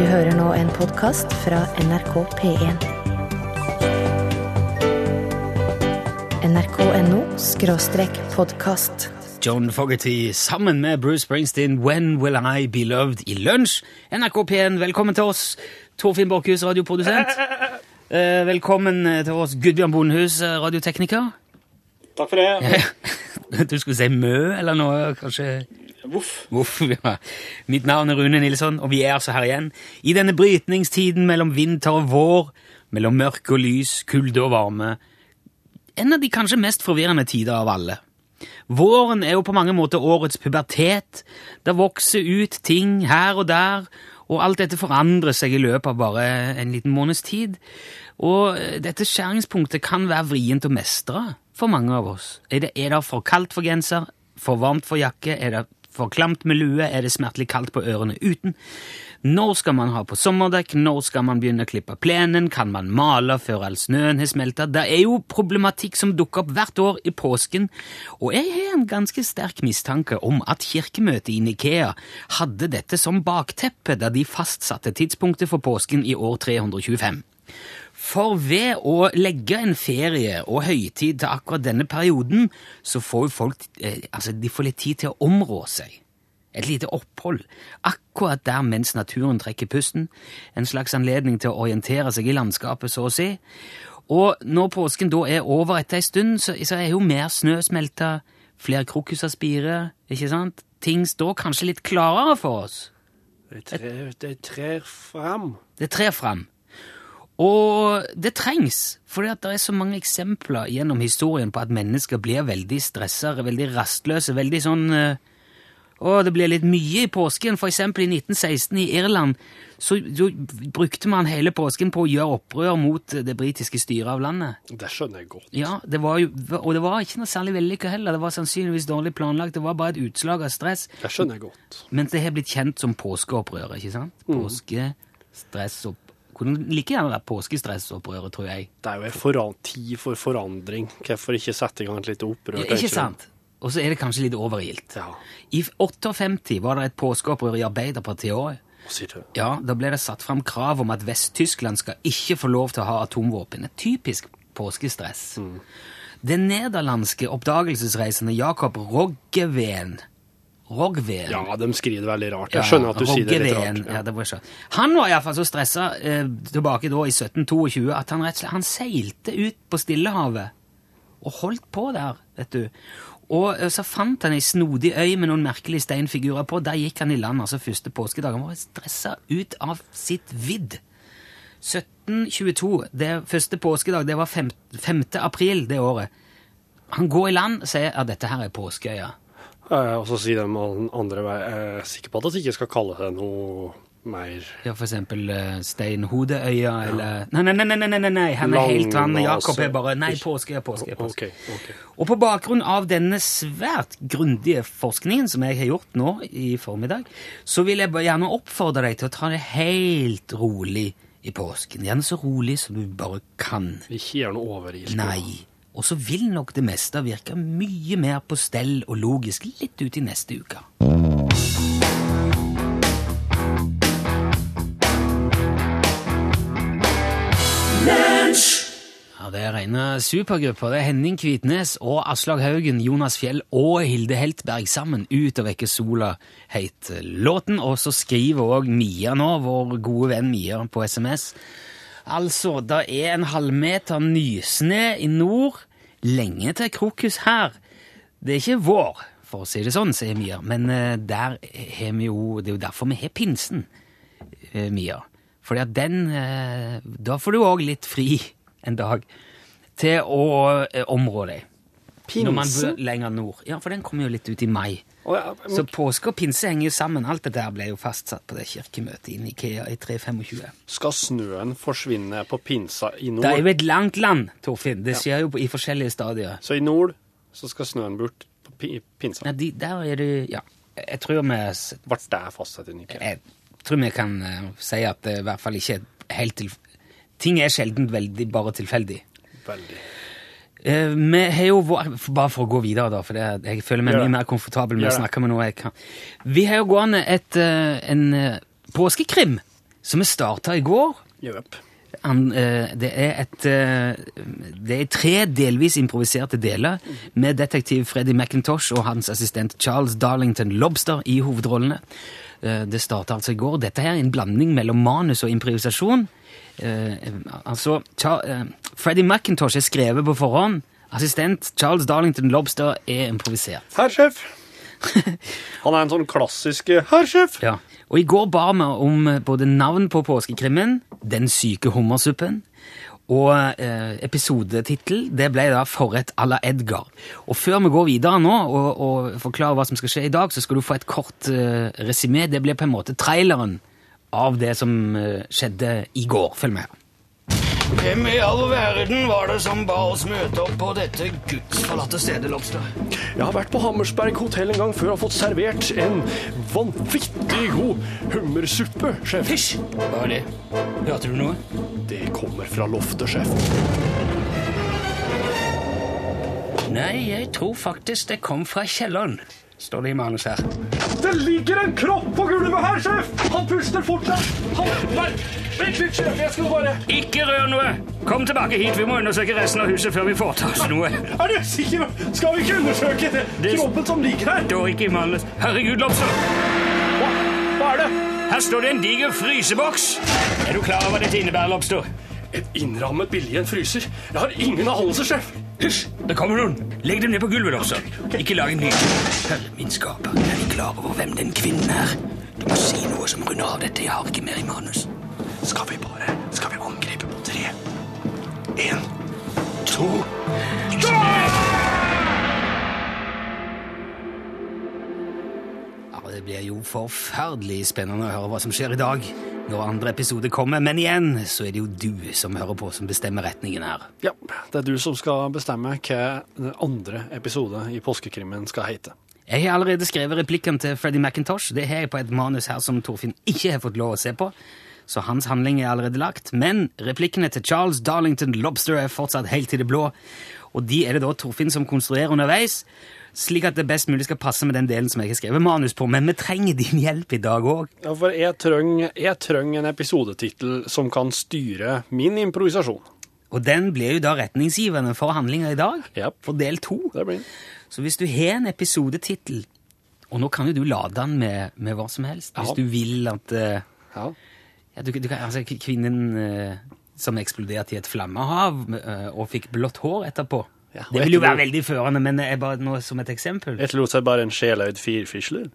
Du hører nå en podkast fra NRK P1. nrk.no skråstrek podkast. John Fogerty sammen med Bruce Springsteen, When Will I Be Loved i lunsj. NRK P1, velkommen til oss. Torfinn Borchhus, radioprodusent. Eh, velkommen til oss, Gudbjørn Bondhus, eh, radiotekniker. Takk for det. Du skulle si mø eller noe, kanskje? Voff. Voff, ja. Mitt navn er Rune Nilsson, og vi er altså her igjen. I denne brytningstiden mellom vinter og vår, mellom mørke og lys, kulde og varme. En av de kanskje mest forvirrende tider av alle. Våren er jo på mange måter årets pubertet. Det vokser ut ting her og der, og alt dette forandrer seg i løpet av bare en liten måneds tid. Og eh, dette skjæringspunktet kan være vrient å mestre for mange av oss. Er det, er det for kaldt for genser? For varmt for jakke? Er det for klamt med lue? Er det smertelig kaldt på ørene uten? Når skal man ha på sommerdekk? Når skal man begynne å klippe plenen? Kan man male før all snøen har smelta? Det er jo problematikk som dukker opp hvert år i påsken, og jeg har en ganske sterk mistanke om at kirkemøtet i Nikea hadde dette som bakteppe da de fastsatte tidspunktet for påsken i år 325. For ved å legge en ferie og høytid til akkurat denne perioden, så får jo folk eh, altså de får litt tid til å områ seg. Et lite opphold, akkurat der mens naturen trekker pusten. En slags anledning til å orientere seg i landskapet, så å si. Og når påsken da er over etter ei stund, så, så er jo mer snø smelta, flere krokuser spirer, ikke sant? Ting står kanskje litt klarere for oss. Det trer, det trer fram. Det trer fram. Og det trengs, for det er så mange eksempler gjennom historien på at mennesker blir veldig stressa, veldig rastløse, veldig sånn eh, Å, det blir litt mye i påsken. For eksempel i 1916 i Irland så, så brukte man hele påsken på å gjøre opprør mot det britiske styret av landet. Det skjønner jeg godt. Ja, det var jo, Og det var ikke noe særlig vellykka heller. Det var sannsynligvis dårlig planlagt. Det var bare et utslag av stress. Det skjønner jeg godt. Mens det har blitt kjent som påskeopprøret, ikke sant? Påske, stress og Kunne like gjerne vært påskestressopprøret, tror jeg. Det er jo en foran, tid for forandring. Hvorfor ikke sette i gang et lite opprør? Ja, Ikke sant? Og så er det kanskje litt overilt. Ja. I 58 var det et påskeopprør i Arbeiderpartiet òg. Ja, da ble det satt fram krav om at Vest-Tyskland skal ikke få lov til å ha atomvåpen. Et typisk påskestress. Den nederlandske oppdagelsesreisende Jakob Roggeveen Roggveen Ja, de skriver veldig rart. Jeg skjønner at du sier det litt rart. Ja, det var ikke. Han var iallfall så stressa eh, tilbake da i 1722 at han rett og slett han seilte ut på Stillehavet og holdt på der, vet du. Og eh, så fant han ei snodig øy med noen merkelige steinfigurer på. Der gikk han i land altså første påskedag. Han var stressa ut av sitt vidd. 1722, det første påskedag, det var 5. 5. april det året. Han går i land og sier at dette her er påskeøya. Eh, og så sier de an- andre Jeg er sikker på at de ikke skal kalle det noe mer Ja, for eksempel uh, Steinhodeøya, eller Nei, nei, nei, nei, nei, nei, nei. han er helt vann. Jakob er bare Nei, påske er påske. er påske. OK. ok. Og på bakgrunn av denne svært grundige forskningen som jeg har gjort nå i formiddag, så vil jeg bare gjerne oppfordre deg til å ta det helt rolig i påsken. Gjerne så rolig som du bare kan. Ikke gjør noe overilt. Nei. Og så vil nok det meste virke mye mer på stell og logisk litt ut i neste uke. Ja, Det er rene supergrupper. Det er Henning Kvitnes og Aslag Haugen, Jonas Fjell og Hilde Heltberg sammen ut og vekke sola, het låten. Og så skriver òg Mia nå, vår gode venn Mia, på SMS. Altså, det er en halvmeter nysnø i nord, lenge til krokus her. Det er ikke vår, for å si det sånn, sier Mia, men eh, der har vi jo Det er jo derfor vi har pinsen, eh, Mia. Fordi at den eh, Da får du òg litt fri en dag til å områ deg. Når man Pinsen? bor lenger nord. Ja, for den kommer jo litt ut i mai. Ja, men- Så påske og pinse henger jo sammen. Alt det der ble jo fastsatt på det kirkemøtet i Nikea i 325. Skal snøen forsvinne på pinsa i nord? Det er jo et langt land, Torfinn. Det skjer jo i forskjellige stadier. Så i nord så skal snøen bort på pinsa? Ja, de, der er det Ja. Jeg tror vi Ble det fastsatt i Nikea? Jeg tror vi kan uh, si at det i hvert fall ikke er helt til... Ting er sjelden veldig bare tilfeldig. Veldig. Eh, vi har jo Bare for å gå videre, da, for det, jeg føler meg ja. mye mer komfortabel med ja. å snakke med noe jeg kan. Vi har jo gående et, eh, en eh, påskekrim som vi starta i går. Yep. Det, er et, det er tre delvis improviserte deler med detektiv Freddy McIntosh og hans assistent Charles Darlington Lobster i hovedrollene. Det starta altså i går. Dette her er en blanding mellom manus og improvisasjon. Eh, altså, eh, Freddy McIntosh er skrevet på forhånd. Assistent Charles Darlington Lobster er improvisert. Herr sjef. Han er en sånn klassisk eh, herr sjef. Ja. Og i går ba vi om både navn på påskekrimmen, Den syke hummersuppen, og eh, episodetittel. Det ble da Forrett à la Edgar. Og før vi går videre nå og, og forklarer hva som skal skje i dag, så skal du få et kort eh, resymé. Det blir på en måte traileren av det som eh, skjedde i går. Følg med. Hvem i all verden var det som ba oss møte opp på dette gudsforlatte stedet, Lobster? Jeg har vært på Hammersberg hotell en gang før og fått servert en vanvittig god hummersuppe, sjef. Hysj! Hva er det? Hørte du noe? Det kommer fra loftet, sjef. Nei, jeg tror faktisk det kom fra kjelleren, står det i manus her. Det ligger en kropp på gulvet her, sjef! Han puster fortsatt. Han Nei, vent litt, sjef. Jeg skal bare Ikke rør noe! Kom tilbake hit, vi må undersøke resten av huset før vi foretar oss noe. Er du sikker? Skal vi ikke undersøke det? Det- kroppen som ligger her? Står ikke i manus. Herregud, Lobster! Hva, hva er det? Her står det en diger fryseboks. Er du klar over hva dette innebærer, Lobster? Et innrammet bilde i en fryser. Jeg har ingen anelse, sjef. Hysj! Det kommer noen. Legg dem ned på gulvet, Lobster. Ikke lag en lyd. Herre min skaper, er de klar over hvem den kvinnen er? Du må si noe som runder av dette. Jeg har ikke mer i manus. Skal vi bare Skal vi angripe på tre? En. To Ja, Det blir jo forferdelig spennende å høre hva som skjer i dag når andre episode kommer. Men igjen så er det jo du som hører på, som bestemmer retningen her. Ja, det er du som skal bestemme hva den andre episode i Påskekrimmen skal hete. Jeg har allerede skrevet replikken til Freddy McIntosh. Det har jeg på et manus her som Torfinn ikke har fått lov å se på. Så hans handling er allerede lagt. Men replikkene til Charles Darlington Lobster er fortsatt helt i det blå. Og de er det da Torfinn som konstruerer underveis, slik at det best mulig skal passe med den delen som jeg har skrevet manus på. Men vi trenger din hjelp i dag òg. Ja, for jeg trenger jeg trenger en episodetittel som kan styre min improvisasjon. Og den blir jo da retningsgivende for handlinga i dag. yep. For del to. Det blir. Så hvis du har en episodetittel, og nå kan jo du lade den med, med hva som helst, hvis Ja. du vil at uh, Ja. ja, du, du kan, altså, Kvinnen uh, som eksploderte i et flammehav uh, og fikk blått hår etterpå. Ja, det vil jo være veldig førende, men er bare noe som et eksempel. Etterlot seg bare en sjeløyd firfisler.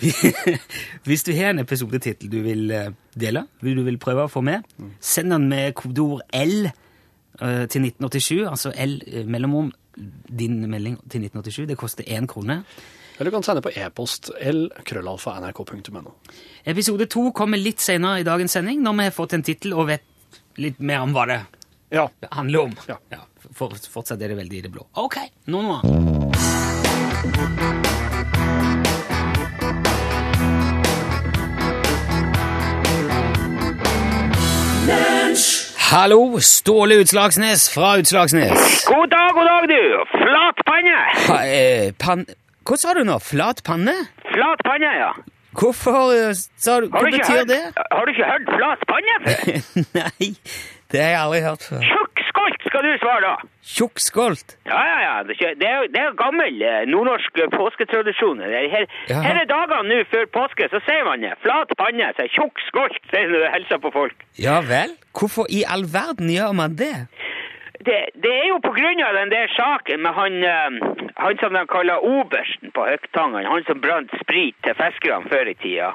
Hvis du har en episodetittel du vil eh, dele, vil du vil prøve å få med, send den med kodeord L eh, til 1987, altså L eh, mellomrom din melding til 1987. Det koster én krone. Eller du kan sende på e-post l-krøllalfa.nrk.no. Episode to kommer litt senere i dagens sending, når vi har fått en tittel og vet litt mer om hva det Ja. handler om. Ja. for, fortsatt er det veldig i det blå. Ok, nå noe. Hallo, Ståle Utslagsnes fra Utslagsnes. God dag, god dag, du! Flat panne! Ha, eh, pan... Hva sa du nå? Flat panne? Flat panne, ja. Hvorfor eh, sa du Hva Har du, ikke betyr hørt, det? har du ikke hørt flat panne før? Nei, det har jeg aldri hørt før. Tjukkskolt skal du svare da. Tjukkskolt? Ja, ja, ja. Det er det er er gammel eh, nordnorsk eh, påsketradisjon. Er Her, her er dagene nå før påske, så sier man det. Flat panne, så tjukk skolt, sier du når du hilser på folk. Ja vel? Hvorfor i all verden gjør man det? Det, det er jo på grunn av den der saken med han, eh, han som de kaller obersten på Høgtangen, han som brant sprit til fiskerne før i tida.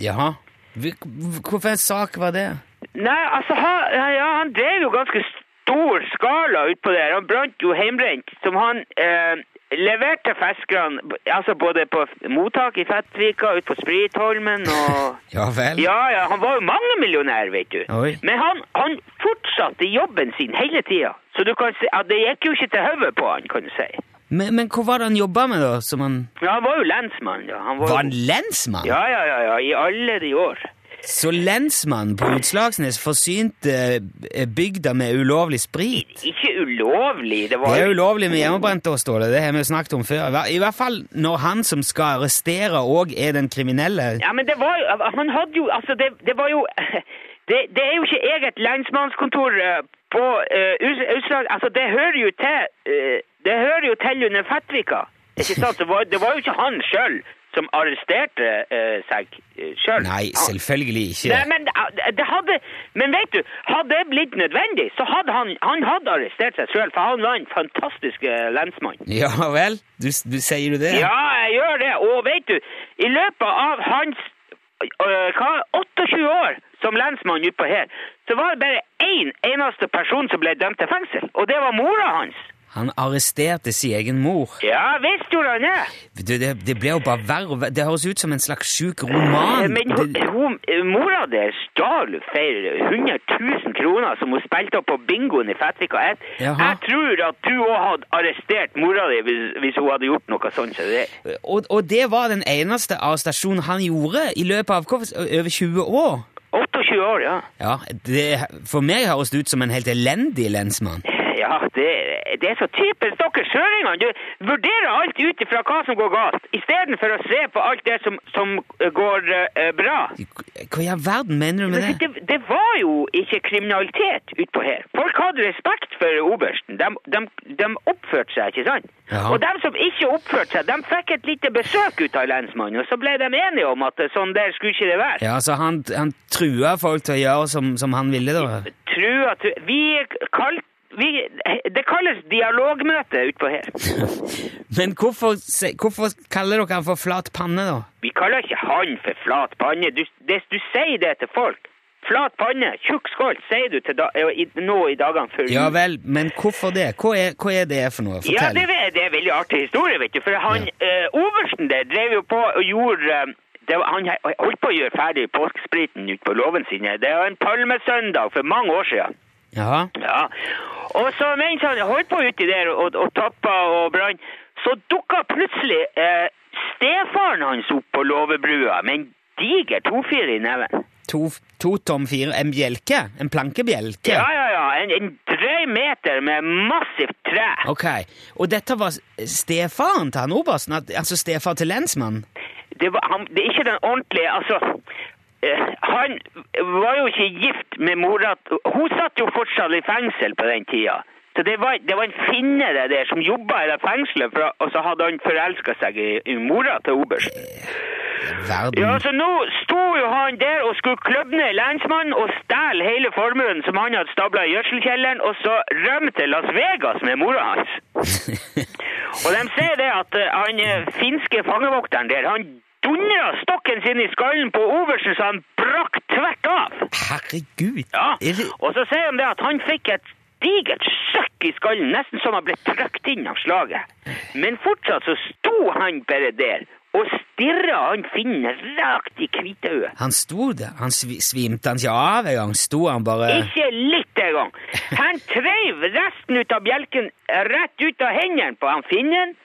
Jaha. Hvorfor en sak var det? Nei, altså, han, ja, han drev jo ganske stor skala utpå der. Han brant jo heimbrent, som han eh, leverte fiskerne, altså både på mottak i Fettvika, ut på Spritholmen og Ja vel? Ja, ja, han var jo mangemillionær, vet du. Oi. Men han, han fortsatte jobben sin hele tida. Så du kan si at det gikk jo ikke til hodet på han, kan du si. Men, men hva var det han jobba med, da? Som han Ja, han var jo lensmann, ja. Han var, Var han lensmann? Ja, ja, ja, ja, i alle de år. Så lensmannen på Utslagsnes forsynte eh, bygda med ulovlig sprit? Ikke ulovlig, det var Det er ulovlig med hjemmebrent, Ståle. det. Har vi snakket om før. I hvert fall når han som skal arrestere òg er den kriminelle. Ja, men det var jo Han hadde jo Altså, det, det var jo det, det er jo ikke eget lensmannskontor eh, på uh, Utslag... Altså, det hører jo til uh, Det hører jo til under Fettvika. Det var, det var jo ikke han sjøl som arresterte eh, seg sjøl. Nei, selvfølgelig ikke. Nei, men det- det hadde Men vet du, hadde det blitt nødvendig, så hadde han Han hadde arrestert seg sjøl, for han var en fantastisk eh, lensmann. Ja vel? Du, du sier du det? Ja, jeg gjør det. Og vet du, i løpet av hans hva, 28 år som lensmann utpå her, så var det bare én eneste person som ble dømt til fengsel, og det var mora hans. Han arresterte sin egen mor. Ja visst gjorde han det. Det, det, det ble jo bare verre og verre. Det høres ut som en slags sjuk roman. Men hun, hun, mora der stjal for 100 000 kroner som hun spilte opp på bingoen i Fettvika. 1. Jaha. jeg tror at du òg hadde arrestert mora di hvis, hvis hun hadde gjort noe sånt. som det. og, og det var den eneste arrestasjonen han gjorde i løpet av over 20 år. 28 år, ja. Ja, det, For meg høres det ut som en helt elendig lensmann. Ja, det, det er så typisk dere søringer. Du vurderer alt ut ifra hva som går galt, istedenfor å se på alt det som, som går uh, bra. Hva i all verden mener du med det? det, det var jo ikke kriminalitet utpå her. Folk hadde respekt for obersten. De, de, de oppførte seg, ikke sant? Ja. Og de som ikke oppførte seg, de fikk et lite besøk ut av lensmannen, og så ble de enige om at sånn der skulle ikke det være. Ja, så han, han trua folk til å gjøre som, som han ville, da? Trua, trua. vi kalt vi, det kalles dialogmøte utpå her. Men hvorfor, hvorfor kaller dere han for flat panne, da? Vi kaller ikke han for flat panne. Du, det, du sier det til folk. Flat panne, tjukk skolt, sier du til da, i, nå i dagene før Ja vel, men hvorfor det? Hva er, hva er det for noe? Ja, det, det er en veldig artig historie, vet du. For han, eh, oversten der drev jo på og gjorde eh, det Han holdt på å gjøre ferdig påskespriten ute på låven sin. Det var en palmesøndag for mange år siden. Jaha. Ja. Og så mens han holdt på uti der og, og tappa og brann, så dukka plutselig eh, stefaren hans opp på låvebrua med en diger tofir i neven. To, to tom fire En bjelke? En plankebjelke? Ja, ja, ja. En, en drøy meter med massivt tre. Ok. Og dette var stefaren til han obersten? Altså stefar til lensmannen? Det, var, han, det er ikke den ordentlige Altså, eh, han var jo ikke gift med mora Hun satt jo fortsatt i fengsel på den tida. Så det var, det var en finne det der som jobba i det fengselet, for, og så hadde han forelska seg i, i mora til obersten. Verden. Ja, så nå sto jo han der og skulle kløbbe ned lensmannen og stjele hele formuen som han hadde stabla i gjødselkjelleren, og så rømme til Las Vegas med mora hans. Og de sier det at eh, han eh, finske fangevokteren der, han dundra stokken sin i skallen på Oversen, så han brakk tvert av. Herregud. Ja, og så sier han det at han fikk et digert søkk i skallen, nesten som han ble trykt inn av slaget. Men fortsatt så sto han bare der og stirra han finnen rakt i hvitøyet. han sto der. Han sv svimte han ikke av en gang? Sto han bare Ikke litt engang. Han treiv resten ut av bjelken rett ut av hendene på han finnen.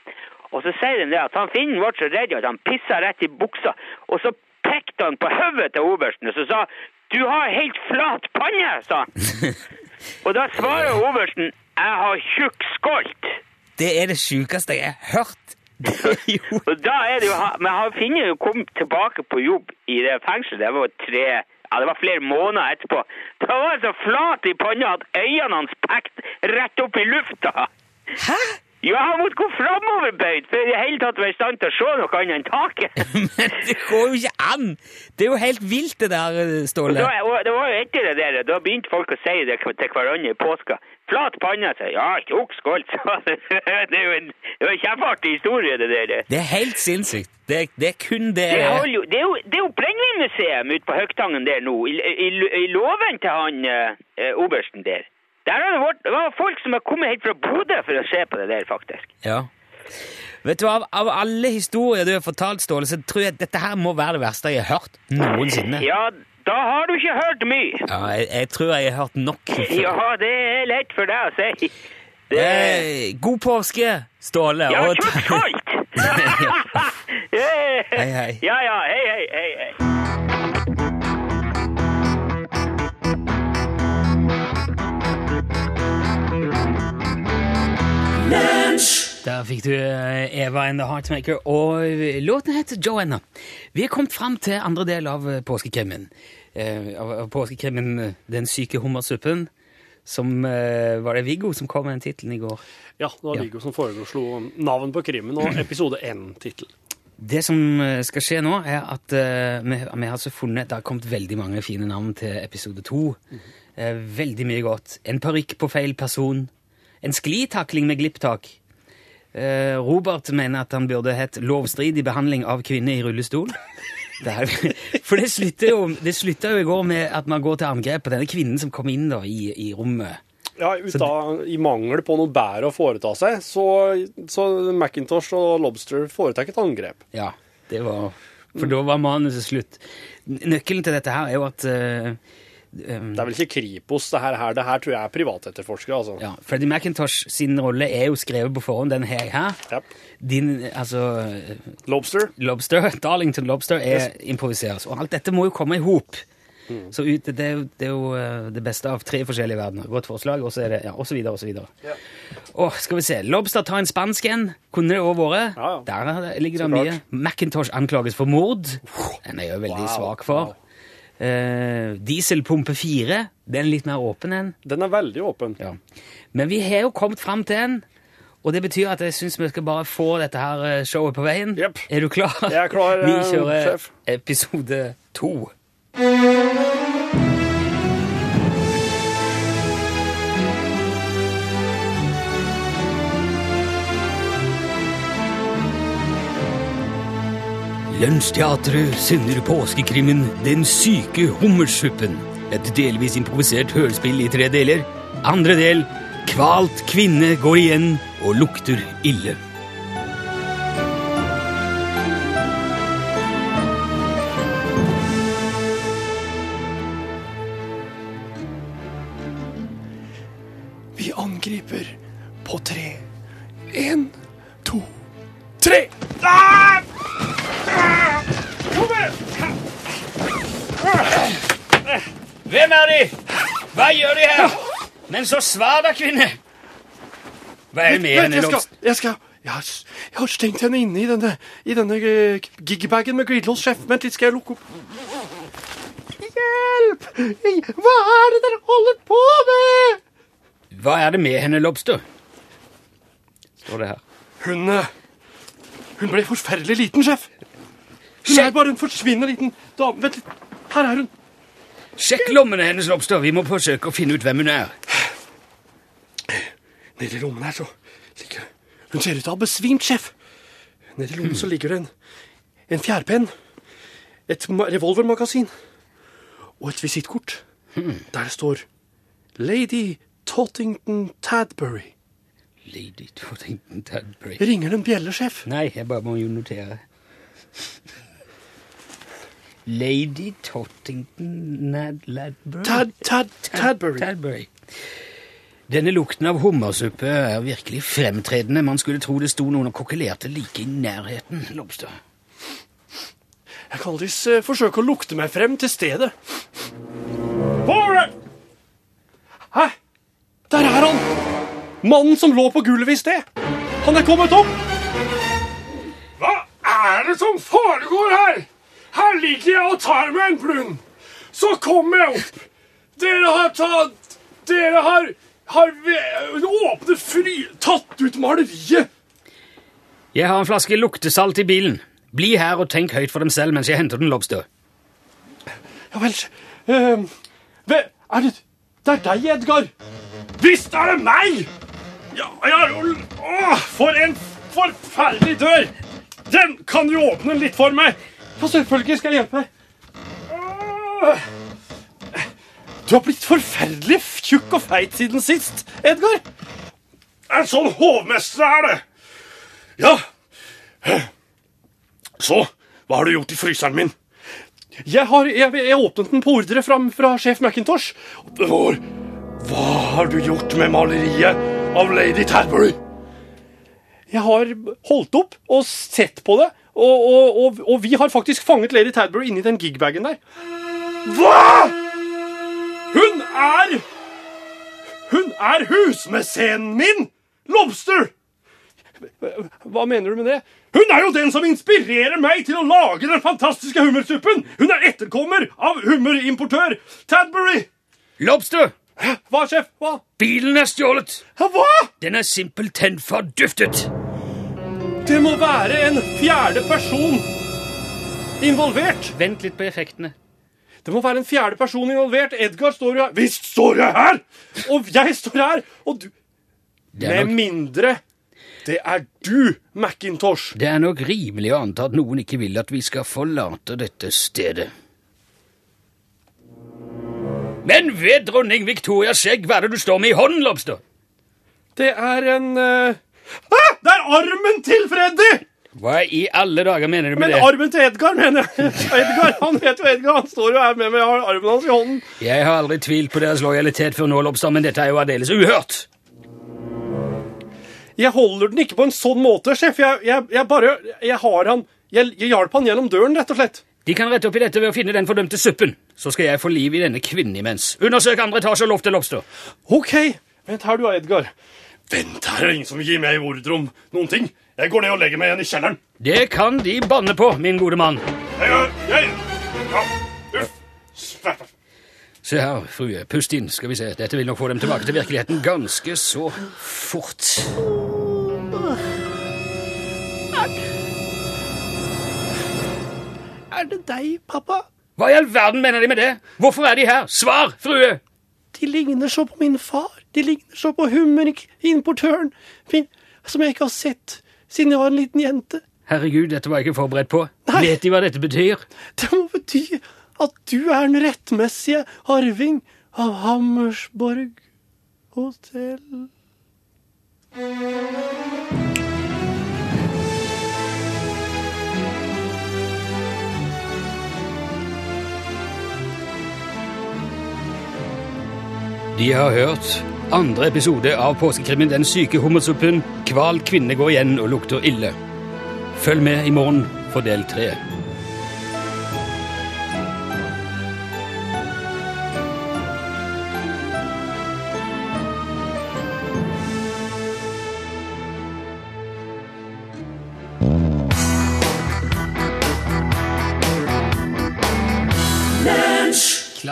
Og så sier han det at han finnen ble så redd at han pissa rett i buksa. Og så pekte han på hodet til obersten og så sa du har helt flat panne, sa han. Og da svarer obersten jeg har tjukk skolt. Det er det sjukeste jeg har hørt. Og da er det jo, Men han finner jo kom tilbake på jobb i det fengselet. Det var tre ja, det var flere måneder etterpå. Da var han så flat i panna at øynene hans pekte rett opp i lufta. Hæ? Ja, han måtte gå framoverbøyd for i det hele tatt å være i stand til å se noe annet enn taket. Men det går jo ikke an! Det er jo helt vilt, det der, Ståle. Da, og det var jo etter det der, da begynte folk å si det til hverandre i påska. Flat panne, sa. Ja, tjukk skål, sa. Det er jo en, det var en kjempeartig historie, det der. Det er helt sinnssykt. Det, det er kun det Det, jo, det er jo, det er jo Brennevinmuseum ute på Høgtangen der nå, i, i, i låven til han eh, obersten der. Det var folk som har kommet helt fra Bodø for å se på det der, faktisk. Ja. Vet du, av, av alle historier du har fortalt, Ståle, så tror jeg at dette her må være det verste jeg har hørt noensinne. Ja, da har du ikke hørt mye. Ja, jeg, jeg tror jeg har hørt nok. Ja, det er lett for deg å si. Det, Eh, god påske, Ståle. ja, og- tjukk skolt! Hei, hei. Ja, ja, hei, hei, hei, hei. Der fikk du eh, Eva and the Heartmaker, og låten heter Joanna. Vi er kommet fram til andre del av eh, påskekrimmen. Eh, av, påskekrimmen Den syke hummersuppen. Som Var det Viggo som kom med den tittelen i går? Ja, det var Ja. Viggo som foreslo navn på krimmen og episode én-tittel. Det som skal skje nå, er at eh, vi, vi har altså funnet Det har kommet veldig mange fine navn til episode to. Eh, veldig mye godt. En parykk på feil person. En sklitakling med glipptak. Eh, Robert mener at han burde hett 'Lovstridig behandling av kvinne i rullestol'. Det for det slutta jo, jo i går med at man går til angrep på denne kvinnen som kom inn da i, i rommet. Ja, ut av, I mangel på noe bedre å foreta seg, så, så Macintosh og Lobster foretar et angrep. Ja, det var For da var manuset slutt. Nøkkelen til dette her er jo at eh, um, Det er vel ikke Kripos, det her. her. Det her tror jeg er privatetterforskere, altså. Ja, Freddy McIntosh sin rolle er jo skrevet på forhånd, den her. her. Yep. Din, altså, Lobster. Lobster, Darlington Lobster, er improviseres. Og alt dette må jo komme i hop. Så ut, det, er det er jo eh, det beste av tre forskjellige verdener. Godt forslag, og så er det, ja, og så videre, og så videre. Ja. Åh, skal vi se. Lobster tar en spansk en. Kunne det òg vært. Ja, ja. Der ligger det mye. McIntosh Macintosh anklages for mord. Den er jeg jo veldig Wow, svak for. wow. Eh, dieselpumpe 4. Den er litt mer åpen enn. Den er veldig åpen. Ja. Men vi har jo kommet fram til en, og det betyr at jeg syns vi skal bare få dette her eh, showet på veien. Yep. Er du klar? Jeg er klar, Vi eh, kjører sjef. episode to. Lunsjteatret sender påskekrimmen Den syke hummersuppen. Et delvis improvisert hørespill i tre deler. Andre del Kvalt kvinne går igjen og lukter ille. Vi angriper på tre. En, to, tre! Ah! Hvem er de? Hva gjør de her? Men så svar da, kvinne! Hva er det med henne? jeg skal, Lobster? jeg skal jeg har, jeg har stengt henne inne i denne, i denne eh, gigbagen med glidelås, sjef. Vent litt, skal jeg lukke opp. Hjelp! Hva er det dere holder på med? Hva er det med henne, Lobster? Står det her. Hun eh, Hun ble forferdelig liten, sjef. Er bare hun forsvinner, liten dame. Vent litt. Her er hun. Sjekk lommene hennes, Lobster. Vi må forsøke å finne ut hvem hun er. Nede i lommen her så ligger Hun ser ut til å ha besvimt, sjef. Nede i lommen så ligger det en, en fjærpenn, et revolvermagasin og et visittkort der det står Lady Tottington Tadbury. Lady Tottington Tadbury. Ringer det en bjelle, sjef? Nei, jeg bare må jo notere. Lady Tottington Nad Ladbury? Tad, Tad, Tadbury. Tadbury. Denne lukten av hummersuppe er virkelig fremtredende. Man skulle tro det sto noen og kokkelerte like i nærheten. Lobster. Jeg kan aldri forsøke å lukte meg frem til stedet. Er Hæ? Der er han! Mannen som lå på gulvet i sted. Han er kommet opp. Hva er det som foregår her? Her ligger jeg og tar meg en blund. Så kommer jeg opp. Dere har tatt Dere har har åpnet fly, Tatt ut maleriet. Jeg har en flaske luktesalt i bilen. Bli her og tenk høyt for dem selv mens jeg henter den, Lobster. Ja vel. Uh, er det Det er deg, Edgar. Visst er det meg! Ja, ja å, for en forferdelig dør! Den kan du åpne litt for meg. Ja, selvfølgelig skal jeg hjelpe deg. Du har blitt forferdelig tjukk og feit siden sist, Edgar. En sånn hovmester er det. Ja. Så, hva har du gjort i fryseren min? Jeg har jeg, jeg åpnet den på ordre fra, fra sjef McIntosh. Hvor, hva har du gjort med maleriet av Lady Tadbury? Jeg har holdt opp og sett på det, og, og, og, og vi har faktisk fanget Lady Tadbury inni den gigbagen der. Hva?! Hun er Hun er husmesenen min! Lobster! Hva mener du med det? Hun er jo den som inspirerer meg til å lage den fantastiske hummersuppen! Hun er etterkommer av hummerimportør Tadbury! Lobster! Hva, sjef? Hva? Bilen er stjålet! Hva? Den er simpelthen forduftet! Det må være en fjerde person involvert. Vent litt på effektene. Det må være en fjerde person involvert. Edgar står jo her. Visst står jeg her! Og jeg står her, og du Med nok, mindre det er du, Macintosh. det er nok rimelig å anta at noen ikke vil at vi skal forlate dette stedet. Men ved dronning Victorias skjegg, hva er det du står med i hånden, Lobster? Det er en uh... ah, Det er armen til Freddy! Hva i alle dager mener du med Men det? armen til Edgar, mener jeg. Edgar, Han heter jo Edgar. Han står jo her med meg. Jeg har armen hans i hånden. Jeg har aldri tvilt på deres lojalitet før nå, Lobstad, men dette er jo aldeles uhørt. Jeg holder den ikke på en sånn måte, sjef. Jeg, jeg, jeg bare Jeg har han Jeg, jeg hjalp han gjennom døren, rett og slett. De kan rette opp i dette ved å finne den fordømte suppen. Så skal jeg få liv i denne kvinnen imens. Undersøk andre etasje og loftet, Lobster. OK. Vent her, du Edgar. Vent, her er ingen som gir meg ordre om noen ting. Jeg går ned og legger meg igjen i kjelleren. Det kan de banne på, min gode mann. Jeg, jeg, ja, uff. Se her, frue. Pust inn, skal vi se. Dette vil nok få dem tilbake til virkeligheten ganske så fort. Er det deg, pappa? Hva i all verden mener de med det? Hvorfor er de her? Svar, frue! De ligner så på min far. De ligner så på hummerimportøren som jeg ikke har sett siden jeg var en liten jente. Herregud, dette var jeg ikke forberedt på. Nei. Vet de hva dette betyr? Det må bety at du er den rettmessige arving av Hammersborg hotell. De har hørt andre episode av påskekrimmen Den syke hummersuppen. Kval kvinne går igjen og lukter ille. Følg med i morgen for del tre.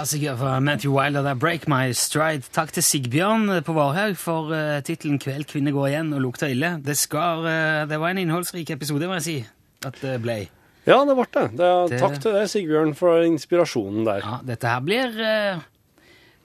Klassiker fra Matthew Wilder, der 'Break My Stride'. Takk til Sigbjørn på Varhaug for uh, tittelen 'Kveld kvinne går igjen og lukter ille'. Det, skar, uh, det var en innholdsrik episode, må jeg si, at det ble. Ja, det ble det. det, Det- Takk til deg, Sigbjørn, for inspirasjonen der. Ja, dette her blir Uh...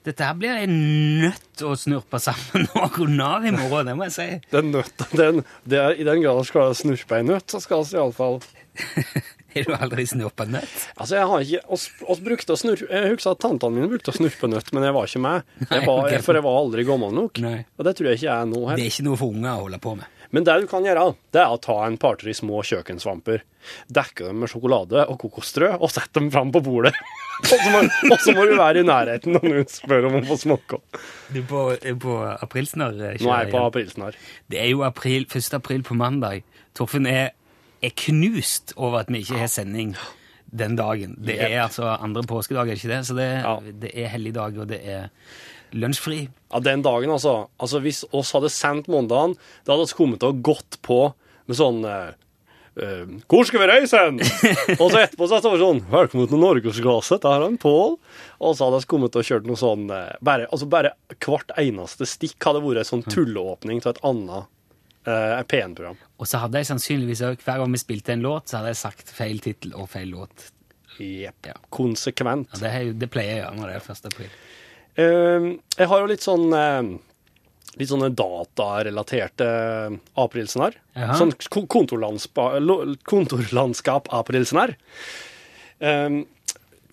Dette her blir jeg nødt å snurpe sammen og runde av i morgen, det må jeg si. Den nøtta, den, det er, I den grad skal skal snurpe ei nøtt, så skal vi iallfall Har du aldri snurpa nøtt? Altså, jeg har ikke oss, oss brukte å snurpe Jeg husker at tantene mine brukte å snurpe nøtt, men jeg var ikke med. Jeg Nei, var, ok. For jeg var aldri gammel nok. Nei. Og det tror jeg ikke jeg er nå Det er ikke noe for unger å holde på med. Men det du kan gjøre, det er å ta en par-tre små kjøkkensvamper, dekke dem med sjokolade og kokosstrø og sette dem fram på bordet. og, så må, du være i nærheten når noen spør om å få smake. Du er på, på aprilsnarr? eh, Nå er jeg på aprilsnarr. Det er jo april, 1. april på mandag. Torfinn er, er knust over at vi ikke har sending den dagen. Det er altså andre påskedag, er ikke det? Så det, Ja. det er helligdag, og det er lunsjfri. Ja, den dagen, altså. altså hvis oss hadde sendt mandagen, da hadde vi kommet til å gått på med sånn Uh, Hvor skal vi reise hen? og så etterpå så var det sånn Velkommen til Norgesglasset, der er en Pål. Og så hadde vi kommet og kjørt noe sånn eh, bare, altså bare hvert eneste stikk hadde vært en sånn tulleåpning til et annet eh, P1-program. Og så hadde jeg sannsynligvis òg, hver gang vi spilte en låt, så hadde jeg sagt feil tittel og feil låt. Jepp. Ja. Konsekvent. Ja, det, er, det pleier jeg å gjøre når det er 1. april. Uh, jeg har jo litt sånn uh, Litt sånne datarelaterte uh, aprilsnarr. Sånn ko- kontorlandskap-aprilsnarr. Um,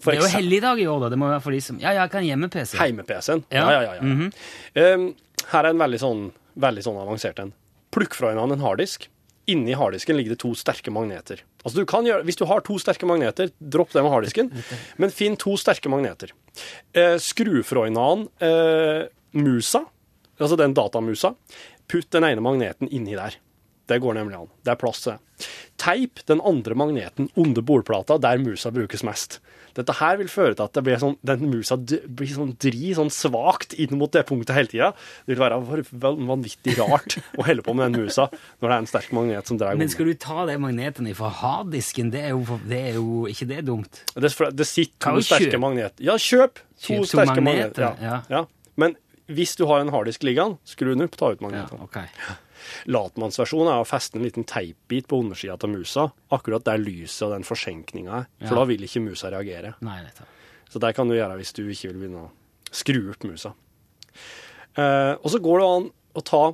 det er jo helligdag i år, da. Det må være for de som Ja, jeg kan hjemme-PC. Hjemme-PC-en. Ja. Ja, ja, ja. ja. -hmm. um, her er en veldig sånn, veldig sånn avansert en. Plukk fra hverandre en harddisk. Inni harddisken ligger det to sterke magneter. Altså du kan gjøre, Hvis du har to sterke magneter, dropp det med harddisken, men finn to sterke magneter. Eh, skru fra hverandre eh, musa, altså den datamusa. Putt den ene magneten inni der. Det går nemlig an. Det er plass til det. Teip den andre magneten under bordplata der musa brukes mest. Dette her vil føre til at det blir sånn, den musa blir sånn dri sånn svakt inn mot det punktet hele tida. Det vil være vanvittig rart å holde på med den musa når det er en sterk magnet som drar Men skal du ta de magnetene fra harddisken? Det er jo, det er jo ikke det dumt? Det, det sitter to sterke magneter. Ja, kjøp to Kjøp to sterke magneter, magneter. ja. Ja. Men hvis du har en harddisk liggende, skru den opp, ta ut Ja, magnetene. Latmannsversjonen er å feste en liten teipbit på undersida av musa, akkurat der lyset og den forsenkninga er. For Ja. da vil ikke musa reagere. Nei. Så det kan du gjøre hvis du ikke vil begynne å skru opp musa. Eh, og så går det an å ta,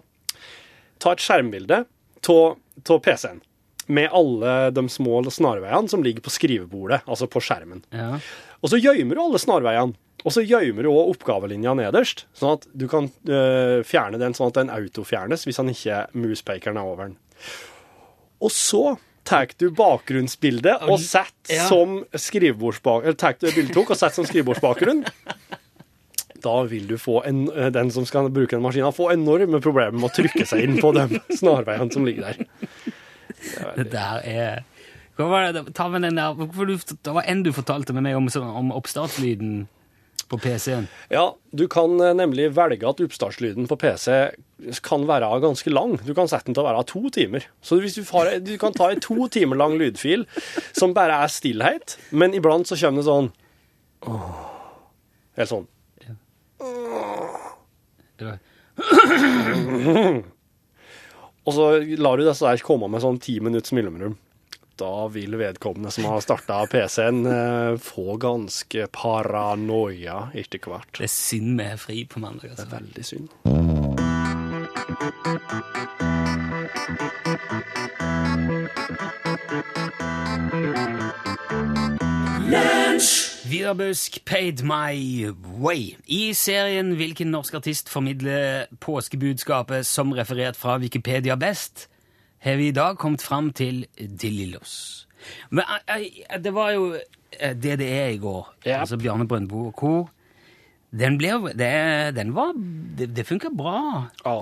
ta et skjermbilde av PC-en med alle de små snarveiene som ligger på skrivebordet, altså på skjermen. Ja. Og så gjemmer du alle snarveiene. Og så gjemmer du òg oppgavelinja nederst, sånn at du kan øh, fjerne den sånn at den autofjernes hvis han ikke muspekeren er over den. Og så tar du bakgrunnsbildet og setter Ja. som skrivebordsbakgrunn Eller tar du det bildet og setter som skrivebordsbakgrunn. Da vil du få en, eh, den som skal bruke den maskinen, få enorme problemer med å trykke seg inn på de snarveiene som ligger der. Det der er Hva var det? Ta med den der du, Det var en du fortalte med meg om, om oppstartslyden på PC-en. Ja, du kan eh, nemlig velge at oppstartslyden på PC kan være ganske lang. Du kan sette den til å være to timer. Så hvis du, har, du kan ta en to timer lang lydfil som bare er stillhet, men iblant så kommer det sånn Eller sånn. Og så lar du disse der komme med sånn ti minutts mellomrom. Da vil vedkommende som har starta PC-en, eh, få ganske paranoia etter hvert. Det er synd vi er fri på mandag. Det Altså. er veldig synd. Vidar Busk, Paid My Way. I serien Hvilken norsk artist formidler påskebudskapet som referert fra Wikipedia best, har vi i dag kommet fram til De Lillos. Men eh, eh, det var jo eh, DDE i går, yep. altså Bjarne Brøndbo og co. Den ble det, Den var Det, det funka bra. Ja.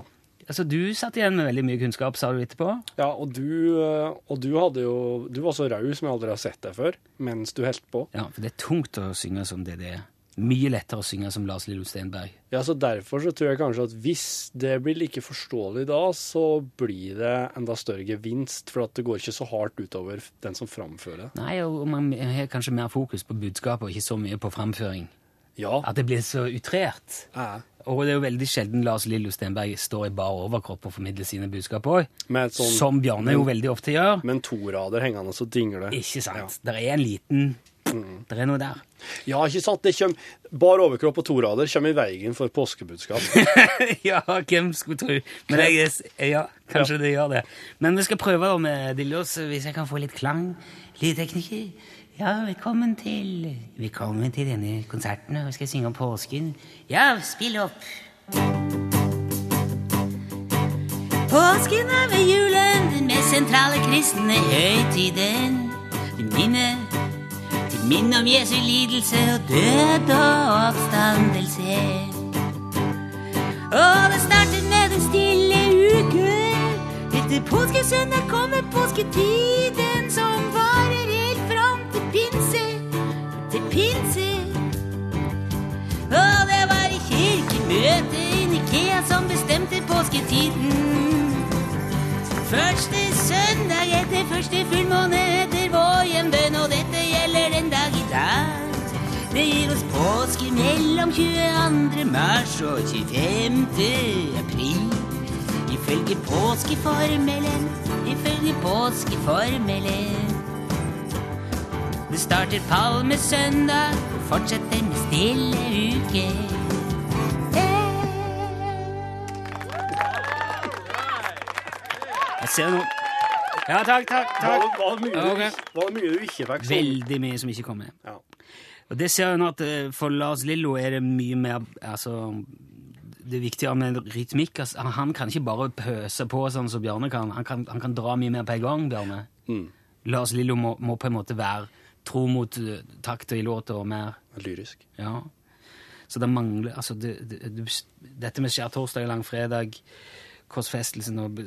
Altså, Du satt igjen med veldig mye kunnskap, sa du etterpå. Ja, og du, eh, og du hadde jo Du var så raus jeg aldri har sett deg før, mens du holdt på. Ja, For det er tungt å synge som DDE. Mye lettere å synge som Lars Lillo Stenberg. Ja, så Derfor så tror jeg kanskje at hvis det blir like forståelig da, så blir det enda større gevinst. For at det går ikke så hardt utover den som framfører det. Nei, og man har kanskje mer fokus på budskapet og ikke så mye på framføring. Ja. At det blir så utrert. Ja. Og det er jo veldig sjelden Lars Lillo Stenberg står i bar overkropp og formidler sine budskap òg. Sånn, Som Bjarne jo veldig ofte gjør. med to rader hengende og dingle. Ikke sant? Det er en liten Det er noe der. Ja, ikke sant? Det kommer, bar overkropp og to rader kommer i veien for påskebudskap. ja, hvem skulle tro Men jeg, ja, kanskje det gjør det. Men vi skal prøve da med Dillås hvis jeg kan få litt klang. Lydtekniker. Ja, velkommen til Velkommen til denne konserten. Vi skal synge om påsken. Ja, spill opp. Påsken er ved julen, den mest sentrale kristne høytiden. Til minne om Jesu lidelse og død og oppstandelse. Og det startet med den stille uke. Etter påskesøndag kommer påsketiden som varer helt fram til pinse. Til pinse. Og det var i kirkemøtet i Nikea som bestemte påsketiden. Første søndag etter første fullmåne etter vår hjembønn, og dette den dag i dag. Det gir oss påske mellom 22. mars og 25. april. Ifølge påskeformelen, ifølge påskeformelen. Det starter palmesøndag og fortsetter med stille uke. Jeg ser noe Ja, takk, takk, takk. det mye du, Ok. var mye du ikke fikk? Veldig mye som ikke kom med. Ja. Og det ser nå at eh, for Lars Lillo er det mye mer altså, Det er viktigere med rytmikk. Altså, han- han kan ikke bare pøse på sånn som Bjarne kan. Han kan, han kan dra mye mer på en gang, Bjarne. Mm. Lars Lillo må, må på en måte være tro mot uh, takter i låta og mer Lyrisk. Ja. Så det mangler Altså, det, det, det, dette med skjærtorsdag og langfredag korsfestelsen og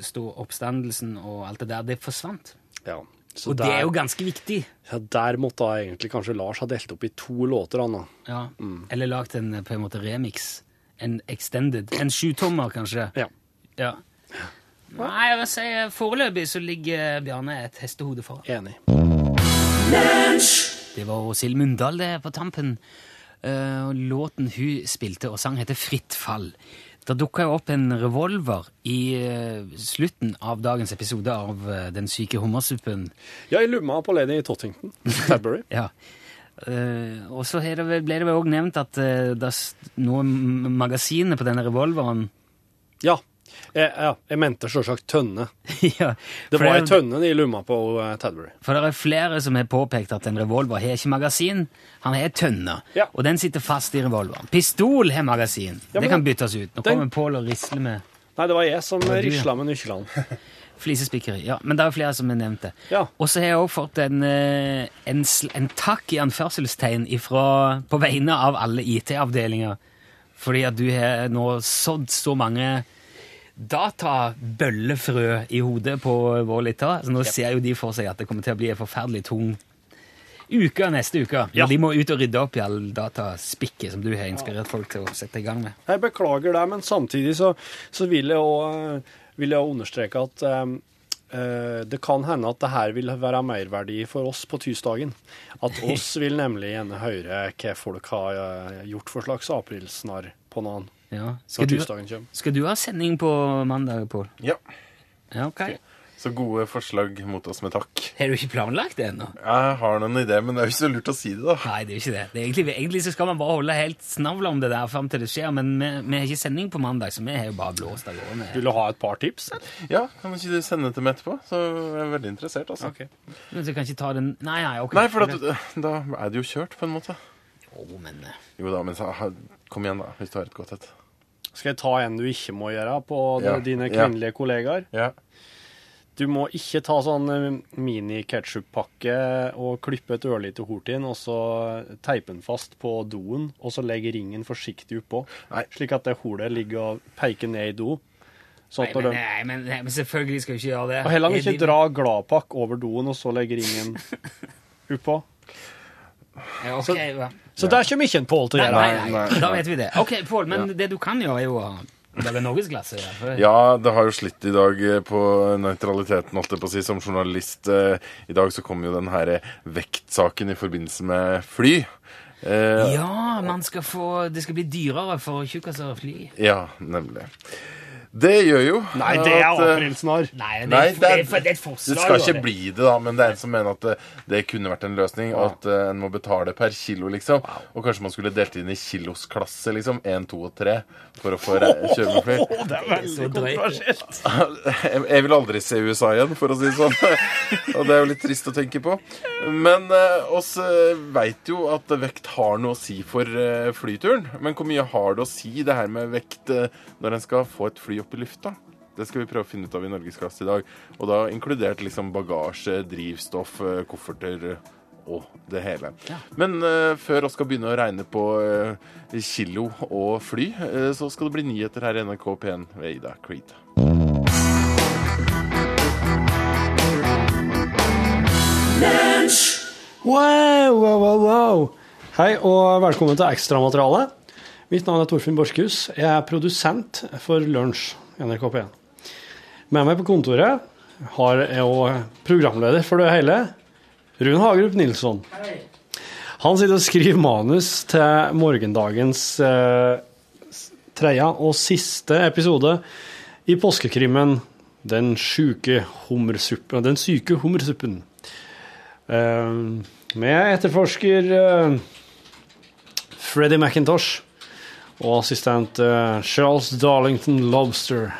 oppstandelsen og alt det der, det forsvant. Ja. Så Og det er jo ganske viktig. ja, der måtte da egentlig kanskje Lars ha delt opp i to låter, Anna. Ja, mm. Eller lagt en på en måte remix. En extended. En sjutommer, kanskje. Ja. Ja. Nei, jeg vil si foreløpig så ligger Bjarne et hestehode foran. Enig. Det var Åshild Mundal det på tampen. Eh, og låten hun spilte og sang heter Fritt fall. Det dukka jo opp en revolver i eh, slutten av dagens episode av eh, Den syke hummersuppen. Ja, i lomma på Lady Tottington. Tadbury. Ja. Eh, og så er det vel- ble det vel òg nevnt at uh, det er noen magasiner på denne revolveren Ja. Jeg, ja, jeg mente selvsagt tønne. ja, Det var ei tønne i lomma på uh, Tadbury. For det er flere som har påpekt at en revolver har ikke magasin, han har tønne, Ja. og den sitter fast i revolveren. Pistol har magasin, Ja, men det kan byttes ut. Nå den- kommer Pål og risler med Nei, det var jeg som risla med nøklene. flisespikkeri. Ja, men det er flere som har nevnt det. Ja. Og så har jeg også fått en, eh, en, en takk i anførselstegn ifra, på vegne av alle IT-avdelinger, fordi at du har nå sådd så mange databøllefrø i hodet på vår lytter. Så nå ser jo de for seg at det kommer til å bli en forferdelig tung uke neste uke. Ja. De må ut og rydde opp i all dataspikket som du har inspirert folk til å sette i gang med. Jeg beklager det, men samtidig så, så vil jeg òg vil jeg også understreke at eh, eh, det kan hende at det her vil være merverdi for oss på tirsdagen. At oss vil nemlig gjerne høre hva folk har eh, gjort for slags aprilsnarr på noen Ja. Skal, du, skal du ha sending på mandag, Pål? Ja. Ja, okay. Så gode forslag mot oss med takk. Har du ikke planlagt det ennå? Jeg har noen idé, men det er jo ikke så lurt å si det, da. Nei, det er jo ikke det. det er egentlig, egentlig så skal man bare holde helt snavla om det der fram til det skjer, men vi, vi har ikke sending på mandag, så vi har jo bare blåst av gårde. Vil du ha et par tips? eller? Ja, Kan ikke du sende til meg etterpå? Så jeg er veldig interessert, altså. Men så kan ikke ta den Nei, nei, ok. Nei, for at, da er det jo kjørt, på en måte. Jo, men eh, Jo da, men så, kom igjen, da, hvis du har et godt et. Skal jeg ta en du ikke må gjøre på Ja. dine Ja. kvinnelige kollegaer? Ja. Du må ikke ta sånn eh, mini-ketchup-pakke og klippe et ørlite hort inn, og så teipe den fast på doen, og så legge ringen forsiktig oppå, Nei. slik at det holet ligger og peker ned i do. Nei, men, nei, men, nei, men selvfølgelig skal vi ikke gjøre det. og heller er ikke dra gladpakk over doen, og så legge ringen oppå. Ja, ok, ja. Så der kommer ikke en Pål til å gjøre. nei, nei, nei, da vet vi det. Ok, Pål, men det du kan gjøre, er jo å lage norgesklasse. Ja. ja, det har jo slitt i dag eh, på nøytraliteten, holdt jeg på å si, som journalist. Eh, I dag så kom jo den her eh, vektsaken i forbindelse med fly. Eh, Ja, man skal få Det skal bli dyrere for tjukkaser å fly. ja, nemlig. Det gjør jo Nei, det er avfrelsen har. Nei, det, er, det, er, det er forslag. Det skal ikke bli det, da, men det er en som mener at det, det kunne vært en løsning. Og at eh, en må betale per kilo, liksom. Og kanskje man skulle delt inn i kilosklasse, liksom. Én, to og tre. For å få re- kjøre med fly. Det er veldig kontroversielt. Jeg vil aldri se USA igjen, for å si det sånn. Og det er jo litt trist å tenke på. Men eh, oss eh, veit jo at vekt har noe å si for eh, flyturen. Men hvor mye har det å si, det her med vekt, eh, når en skal få et fly opp i lufta? Det skal vi prøve å finne ut av i Norgesklasse i dag. Og da inkludert liksom bagasje, drivstoff, eh, kofferter eh, og det hele. Men uh, før vi skal begynne å regne på uh, kilo og fly, uh, så skal det bli nyheter her i NRK P1 ved Ida Creed. Wow, wow, wow, wow. Hei og velkommen til ekstramateriale. Mitt navn er Torfinn Borchhus. Jeg er produsent for Lunsj i NRK P1. Med meg på kontoret har jeg òg programleder for det hele, Rune Hagerup Nilsson. Hei. Han sitter og skriver manus til morgendagens eh, tredje og siste episode i påskekrimmen Den sjuke hummersuppen. Den syke hummersuppen. Uh, med etterforsker eh, Freddy McIntosh og assistent eh, Charles Darlington Lobster.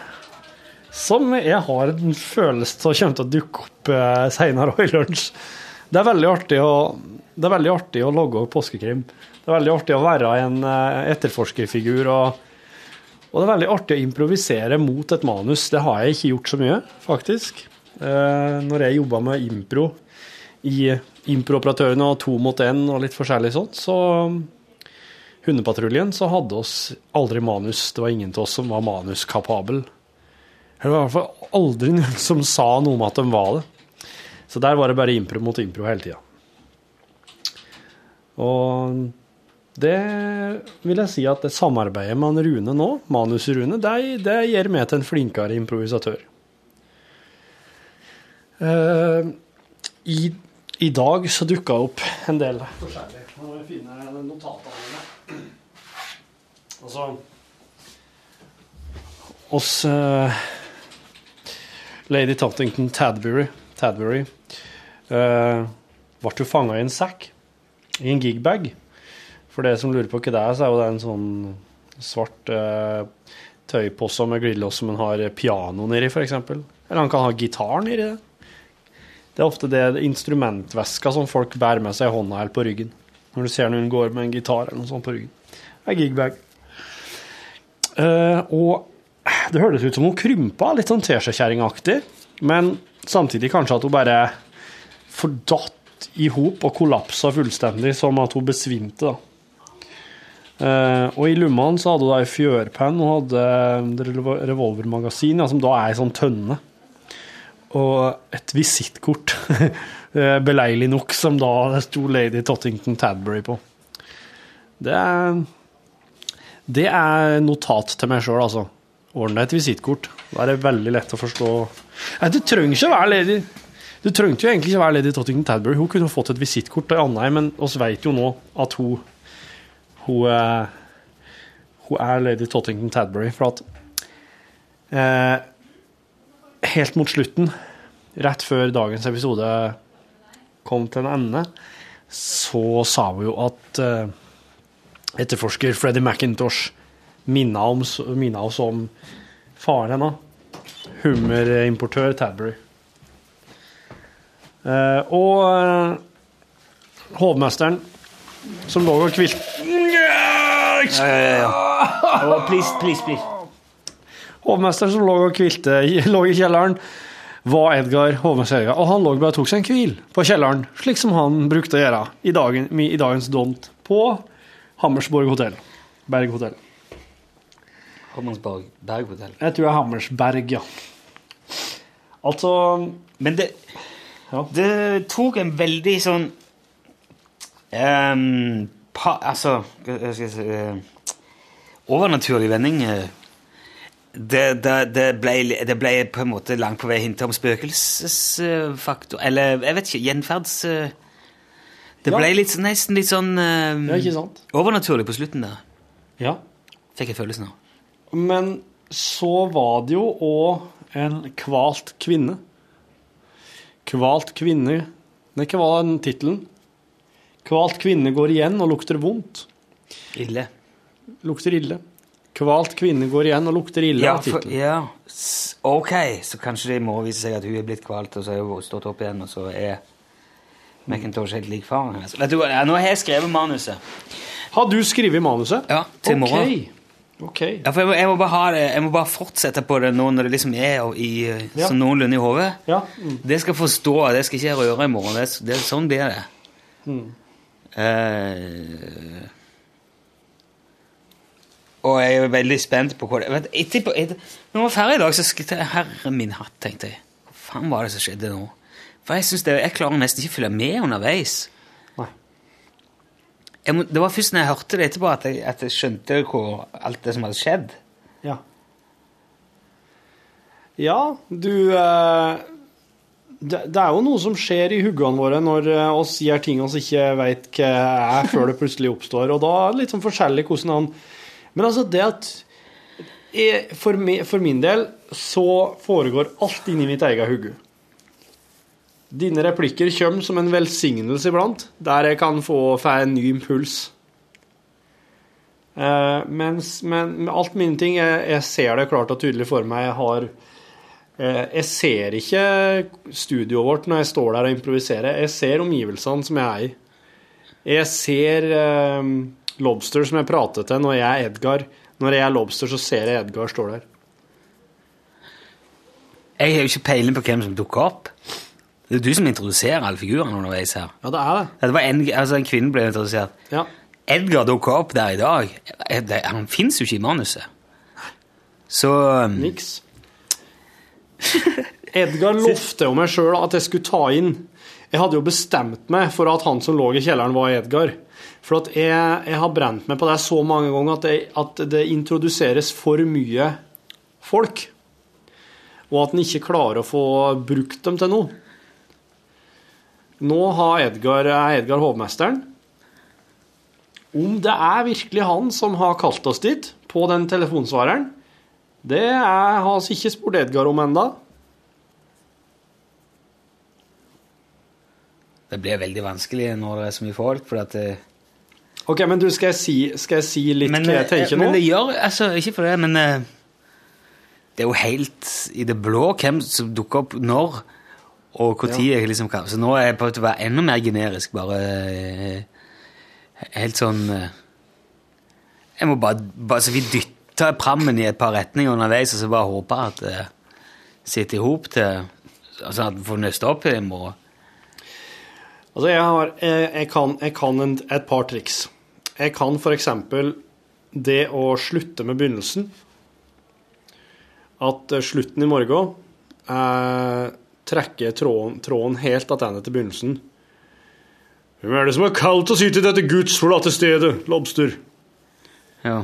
Som jeg har en følelse av kommer til å dukke opp uh, seinere i lunsj. Det er veldig artig å det er veldig artig å logge påskekrim. Det er veldig artig å være en eh, etterforskerfigur. Og, og det er veldig artig å improvisere mot et manus. Det har jeg ikke gjort så mye, faktisk. Eh, når jeg jobba med impro i Improoperatørene og To mot én og litt forskjellig sånt, så Hundepatruljen så hadde oss aldri manus. Det var ingen av oss som var manuskapabel. Det var i hvert fall aldri noen som sa noe om at de var det. Så der var det bare impro mot impro hele tida. Og det vil jeg si at det samarbeidet med Rune nå, manus-Rune, det, det gjør meg til en flinkere improvisatør. Uh, i, I dag så dukka opp en del forskjellig. Nå må jeg finne notatene. Altså oss uh, Lady Tottington Tadbury, Tadbury uh, ble jo fanga i en sekk, i en gigbag. For det som lurer på hva det er, så er jo det en sånn svart uh, tøypose med glidelås som en har piano nedi, f.eks. Eller han kan ha gitar nedi det. Det er ofte det instrumentveska som folk bærer med seg i hånda eller på ryggen. Når du ser noen går med en gitar eller noe sånt på ryggen. Det er gigbag. Eh, og det hørtes ut som hun krympa, litt sånn teskjekjerringaktig. Men samtidig kanskje at hun bare fordatt i hop og kollapsa fullstendig, som at hun besvimte. da. Eh, og i lommene så hadde hun ei fjørpenn, hun hadde revolvermagasin, ja, som da er ei sånn tønne. Og et visittkort, eh, beleilig nok, som da sto Lady Tottington Tadbury på. Det er, det er notat til meg sjøl, altså. Ordne et visittkort. Da er det veldig lett å forstå Nei, Du trenger ikke å være ledig. Du trengte jo egentlig ikke være Lady Tottington Tadbury. Hun kunne fått et visittkort til Andheim, men oss vet jo nå at hun hun, eh, hun er Lady Tottington Tadbury. For at eh, helt mot slutten, rett før dagens episode kom til en ende, så sa hun jo at eh, etterforsker Freddy McIntosh minna, om, minna oss om faren hennes, hummerimportør Tadbury. Uh, og uh, hovmesteren som lå og kvilte Ja, ja, ja. Oh, please, please, please. Hovmesteren som lå og hvilte i- lå i kjelleren, var Edgar hovmester Edgar. Og han lå bare og tok seg en hvil på kjelleren, slik som han brukte å gjøre i, dagen, i dagens dont på Hammersborg hotell. Berg hotell. Hammersborg Berg hotell. Jeg tror det er Hammersberg, ja. Altså Men det, Ja. det tok en veldig sånn um, pa, Altså hva skal jeg si uh, Overnaturlig vending. eh. Det, det, det, ble, det ble på en måte langt på vei hintet om spøkelsesfaktor Eller jeg vet ikke, gjenferds... eh, Det ble litt, nesten litt sånn eh, Ja, ikke sant? overnaturlig på slutten der, Ja. fikk jeg følelsen av. Men så var det jo òg en kvalt kvinne. Kvalt kvinne Nei, hva var den tittelen? Kvalt kvinne går igjen og lukter vondt. Ille. Lukter ille. Kvalt kvinne går igjen og lukter ille. Ja, for, tittelen. ja. S- ok, så kanskje det må vise seg at hun er blitt kvalt, og så har hun stått opp igjen, og så er McIntosh helt lik faren hennes. Vet du ja, Nå har jeg skrevet manuset. Har du skrevet manuset? Ja, til okay. morgen. Ok. Ja, for jeg må, jeg, må bare ha det, jeg må bare fortsette på det nå når det liksom er i, eh, Ja. sånn noenlunde i hodet. Ja. Mm. Det skal forstå, det skal ikke røre i morgen. Det, det, sånn blir det. Mm. Uh, og jeg er veldig spent på hva det Vent, etterpå, etter, Når vi var ferdig i dag, så Herre min hatt, tenkte jeg. Hva faen var det som skjedde nå? For jeg synes det, jeg klarer nesten ikke å følge med underveis. Må, det var først når jeg hørte det etterpå, at jeg, at jeg skjønte hvor, alt det som hadde skjedd. Ja. Ja, du eh, det, det er jo noe som skjer i huggene våre når eh, oss gjør ting vi ikke veit hva er, før det plutselig oppstår. Og da er det litt sånn forskjellig hvordan han Men altså, det at jeg, for, mi, for min del så foregår alt inni mitt eget hugge. Dine replikker kommer som en velsignelse iblant, der jeg kan få, få en ny impuls. Uh, mens, men alt mine ting, jeg, jeg ser det klart og tydelig for meg. Jeg har uh, Jeg ser ikke studioet vårt når jeg står der og improviserer. Jeg ser omgivelsene som jeg er i. Jeg ser uh, Lobster som jeg prater til når jeg er Edgar. Når jeg er Lobster, så ser jeg Edgar står der. Jeg har jo ikke peiling på hvem som dukker opp. Det er du som introduserer alle figurene underveis her. Ja, det er det. Ja, Det var en, altså en kvinne ble introdusert. Ja. Edgar dukka opp der i dag. Eh, Det, han fins jo ikke i manuset. Så um, Niks. Edgar lovte jo meg sjøl at jeg skulle ta inn Jeg hadde jo bestemt meg for at han som lå i kjelleren, var Edgar. For at jeg, jeg har brent meg på det så mange ganger at det, at det introduseres for mye folk. Og at en ikke klarer å få brukt dem til noe. Nå har Edgar, er Edgar hovmesteren. Om det er virkelig han som har kalt oss dit, på den telefonsvareren, det er, har vi ikke spurt Edgar om enda. Det blir veldig vanskelig når det er så mye folk. for at det, Ok, men du, skal jeg si, skal jeg si litt men, hva jeg tenker men nå? det gjør altså, Ikke for det, men eh, det er jo helt i det blå hvem som dukker opp når, og når jeg liksom kan. Så nå er jeg på å være enda mer generisk, bare eh, Helt sånn eh, Jeg må bare, bare så vidt dytte prammen i et par retninger underveis, og så bare håpe at det sitter i hop til Altså at vi får nøste opp i morgen. Altså, jeg, har, jeg, jeg kan, jeg kan en, et par triks. Jeg kan f.eks. det å slutte med begynnelsen. At eh, slutten i morgen eh, trekker tråden, tråden helt tilbake til begynnelsen. Hvem er det som har kalt oss hit til dette gudsforlatte stedet, Lobster? Ja.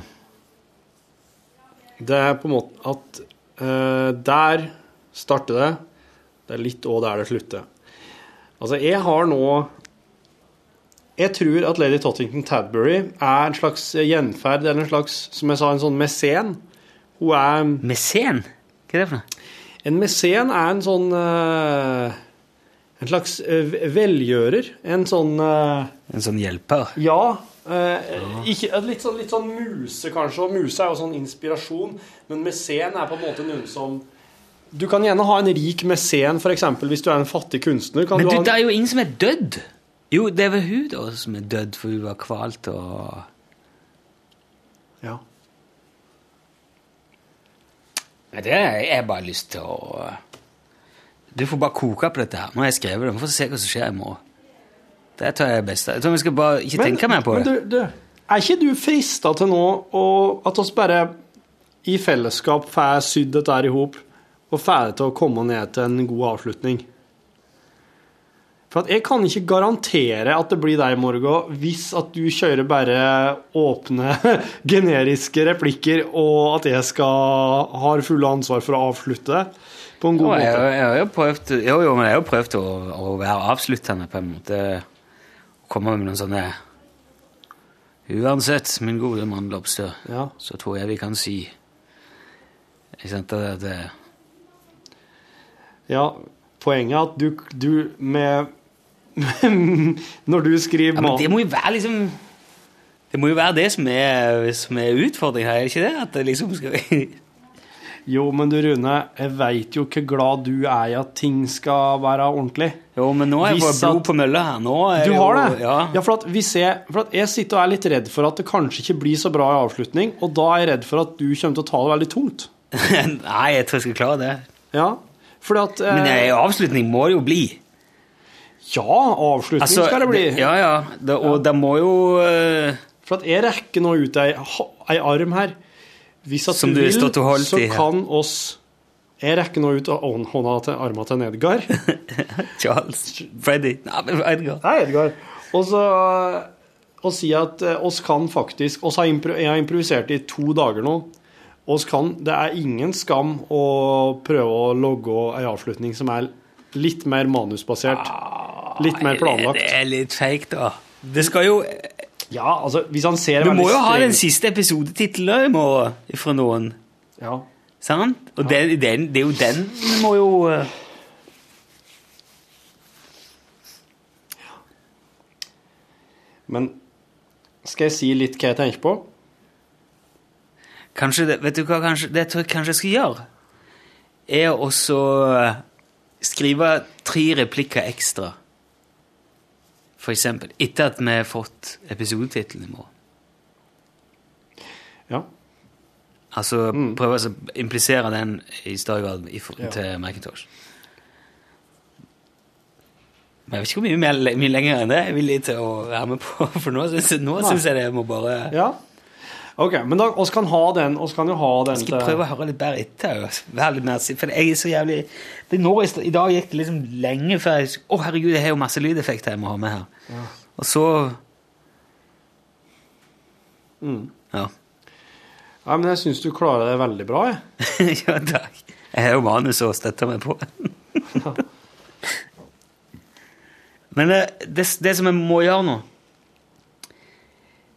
Det er på en måte at uh, der starter det. Det er litt òg der det slutter. Altså, jeg har nå Jeg tror at lady Tottington Tadbury er en slags gjenferd, eller en slags, som jeg sa, en sånn mesen. Hun er Mesen? Hva er det for noe? En mesen er en sånn eh, En slags eh, velgjører. En sånn eh, En sånn hjelper? Ja. eh, ikke, litt, sånn, litt sånn muse, kanskje. Og muse er jo sånn inspirasjon. Men mesen er på en måte noen som Du kan gjerne ha en rik mesen, f.eks. hvis du er en fattig kunstner. Kan Men du du, ha en, det er jo ingen som er dødd. Jo, det er vel hun da som er dødd, for hun var kvalt og ja. Nei, det har jeg bare lyst til å Du får bare koke på dette her. Nå har jeg skrevet det. Vi får se hva som skjer i morgen. Det tar jeg best. Jeg tror vi skal bare ikke tenke mer på men det. du, du, er ikke du frista til nå å, at oss bare i fellesskap får sydd dette her i hop, og får det til å komme ned til en god avslutning? For jeg kan ikke garantere at det blir deg i morgen hvis at du kjører bare åpne, generiske replikker, og at jeg skal har fulle ansvar for å avslutte på en god Jo, jeg, måte. jeg har jo prøvd, jo, jo, men jeg har jo prøvd å, å være avsluttende på en måte. Komme med noen sånne Uansett, min gode mann Lobster, Ja. så tror jeg vi kan si Ikke sant? At det, Ja, poenget er at du, du med Når du skriver ja, men det må jo være liksom Det må jo være det som er, som er utfordringen her, er det ikke det? At det liksom skal Jo, men du Rune, jeg veit jo hvor glad du er i at ting skal være ordentlig. Jo, men nå er jeg bare blod på mølla her. Nå er Du har det? Ja. Ja, for at, jeg, for at jeg sitter og er litt redd for at det kanskje ikke blir så bra i avslutning, og da er jeg redd for at du kommer til å ta det veldig tungt. Nei, jeg tror jeg skal klare det. Ja, fordi at eh, Men avslutning må det jo bli. Ja, avslutning skal det bli. Ja, ja. Det, og det må jo uh, For at jeg rekker nå ut ei, ei arm her. Hvis at Som du du vil, holdt så i kan oss Jeg rekker nå ut hånda til arma til Edgar. Charles Freddy Nei, Edgar. Nei, Edgar. Og så og si at eh, oss kan faktisk oss har impro, Jeg har improvisert i to dager nå. Oss kan, det er ingen skam å prøve å logge ei avslutning som er litt mer manusbasert. Litt mer planlagt. Det er litt fake, da. Det skal jo Ja, altså, hvis han ser Du må jo ha den siste episodetittelen i morgen fra noen. Ja. Sant? Og det, den, det er jo den vi må jo eh, Men skal jeg si litt hva jeg tenker på? Kanskje det, vet du hva kanskje, det tror jeg kanskje jeg skal gjøre, er å eh, skrive tre replikker ekstra. For eksempel. Etter at vi har fått episodetittelen morgen. Ja. Altså prøve å implisere den i større grad i forhold Ja. til Macintosh. Men jeg vet ikke hvor mye, mye lenger enn det jeg villig til å være med på, for nå syns jeg, jeg det må bare ja. Ok, men da oss kan ha den oss kan jo ha den Jeg skal prøve å høre litt bedre etter. Vær litt mer, for jeg er så jævlig det nå, i dag gikk det liksom lenge før jeg Å, herregud, jeg har jo masse lydeffekter jeg må ha med her. Og så Ja. Ja, men jeg syns du klarer det veldig bra, jeg. ja, takk. Jeg har jo manus å støtte meg på. Men det, det, det som jeg må gjøre nå,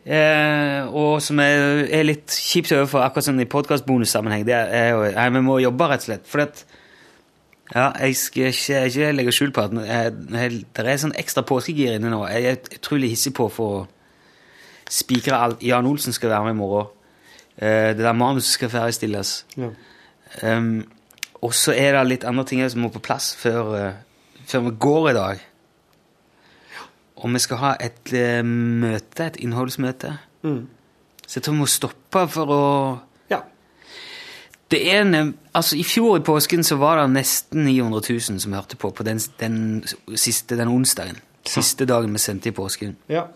eh, og som er, er litt kjipt overfor akkurat sånn i podkastbonussammenheng, det er jo Nei, vi må jobbe, rett og slett. For at ja, jeg skal ikke, ikke legge skjul på at jeg, jeg, det er sånn ekstra påskegir inne nå. Jeg er utrolig hissig på for å spikre alt. Jan Olsen skal være med i morgen. Eh, det der manuset skal ferdigstilles. Ja. Um, og så er det litt andre ting som må på plass før, eh, før vi går i dag. Og vi skal ha et eh, møte, et innholdsmøte. Mm. Så jeg tror vi må stoppe for å ja. det er en, altså I fjor i påsken så var det nesten 900 000 som hørte på på den, den siste, den onsdagen. Siste dagen vi sendte i påsken. ja.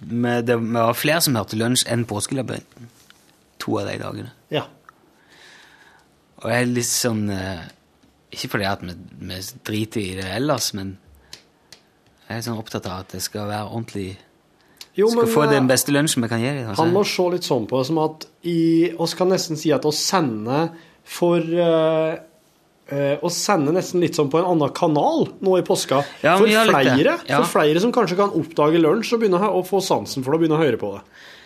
Men det var flere som hørte lunsj enn påskelabyrinten. To av de dagene. Ja. Og jeg er litt sånn eh, Ikke fordi at vi, vi driter i det ellers, men jeg er sånn opptatt av at det skal være ordentlig Jo, Skal få eh, den beste lunsjen vi kan gi dem. Han må Altså. se litt sånn på det som at i, oss kan nesten si at å sende for uh, Uh, Oss sende nesten litt sånn på en annen kanal nå i påska. Ja, for, flere, Ja. for flere som kanskje kan oppdage lunsj og begynne å, få sansen for det og begynne å høre på det.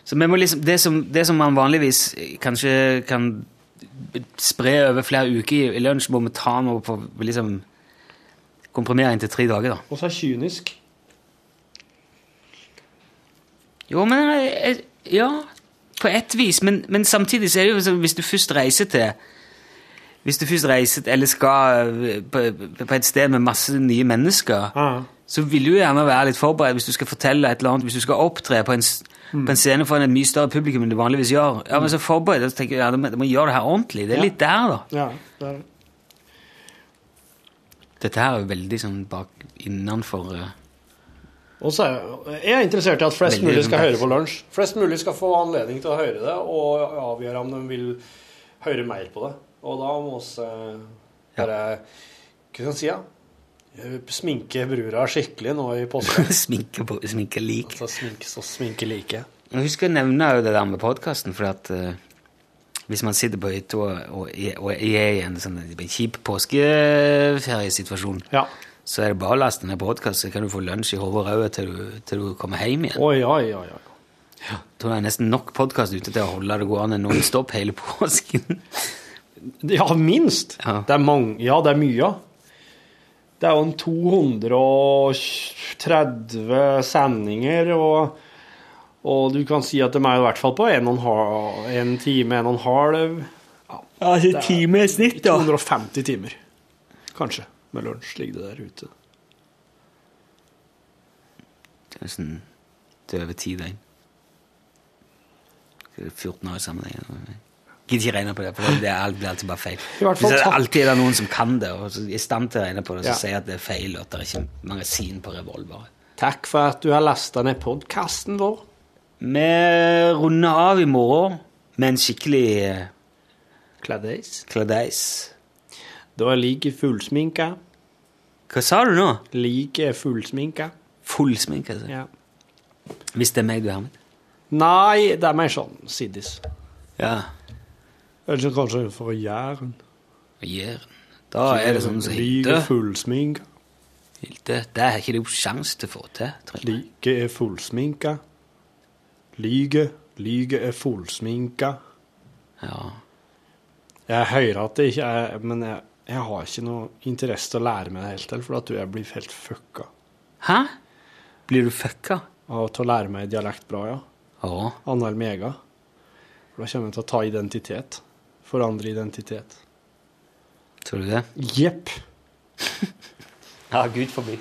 Så liksom, det, som, det som man vanligvis kanskje kan spre over flere uker i, i lunsj, må vi ta nå på liksom Komprimere inn til tre dager, da. Og så er kynisk. Jo, men jeg, jeg, Ja, på ett vis. Men, men samtidig så er det jo sånn hvis du først reiser til Hvis du først reiser til, eller skal eh, på, på et sted med masse nye mennesker, ah. så vil du gjerne være litt forberedt hvis du skal fortelle et eller annet, hvis du skal opptre på en, mm. på en scene foran et mye større publikum enn du vanligvis gjør. Ja, men så forbered deg, så tenker jeg, ja, du må gjøre det her ordentlig. Det er Ja. litt der, da. ja det er det. Dette her er jo veldig sånn bak innenfor uh, Og så er jeg- jeg er interessert i at flest mulig skal høre på lunsj. Flest mulig skal få anledning til å høre det, og avgjøre om de vil høre mer på det. Og da må vi eh, bare Hva skal jeg si, ja? Eh, Sminke brura skikkelig nå i påsken. sminke, på, sminke lik. Så sminke, så sminke like. Jeg husker å nevne det der med podkasten, for at eh, hvis man sitter på hytta og, og, er i en sånn kjip påskeferiesituasjon, Ja. så er det bare å laste ned podkast, så kan du få lunsj i hodet og ræva til, du- til du kommer hjem igjen. Oi, oi, oi, oi. Jeg tror det er nesten nok podkast ute til å holde det gående stopp hele påsken. Ja, minst. Ja. Det er mange, ja, det er mye. Det er jo en 230 sendinger, og, og du kan si at de er i hvert fall på en, og en, halv, en time, en og en halv ja, altså er time i snitt, da. 250 timer, kanskje. Med lunsj ligger det der ute. Det er nesten det er over ti døgn. Det er 14 år i sammenheng. Gidder ikke regne på det, for det er alt blir alltid bare feil. I hvert fall Hvis det alltid er det noen som kan det, og er i stand til å regne på det, så Ja. sier at det er feil, og at det er ikke magasin på revolver. Takk for at du har lasta ned podkasten vår. Vi runder av i morgen med en skikkelig eh, Kladeis. kladeis. Da er like fullsminka. Hva sa du nå? Like fullsminka. Fullsminka, altså. Ja. Hvis det er meg du er med? Nei, det er mer sånn siddis. Ja. Eller så kanskje for Jæren. Jæren. Da er det sånn som Like Hilde. fullsminka. Hilde. Det er ikke du sjans til å få til. tror jeg. Like er fullsminka. Lyge. Lyge er fullsminka. Ja. Jeg hører at det ikke er Men jeg, jeg har ikke noe interesse til å lære meg det helt til, for at jeg blir helt fucka Hæ? Blir du fucka? av til å lære meg dialekt bra, ja. Ja. Annel mega. For da kommer jeg til å ta identitet. Forandre identitet. Tror du det? Jepp. Ja, Gud forby.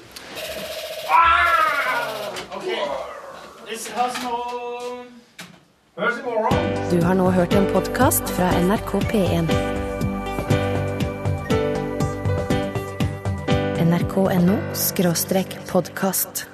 Du har nå hørt en podkast fra NRK P1. NRK.no skråstrek podkast.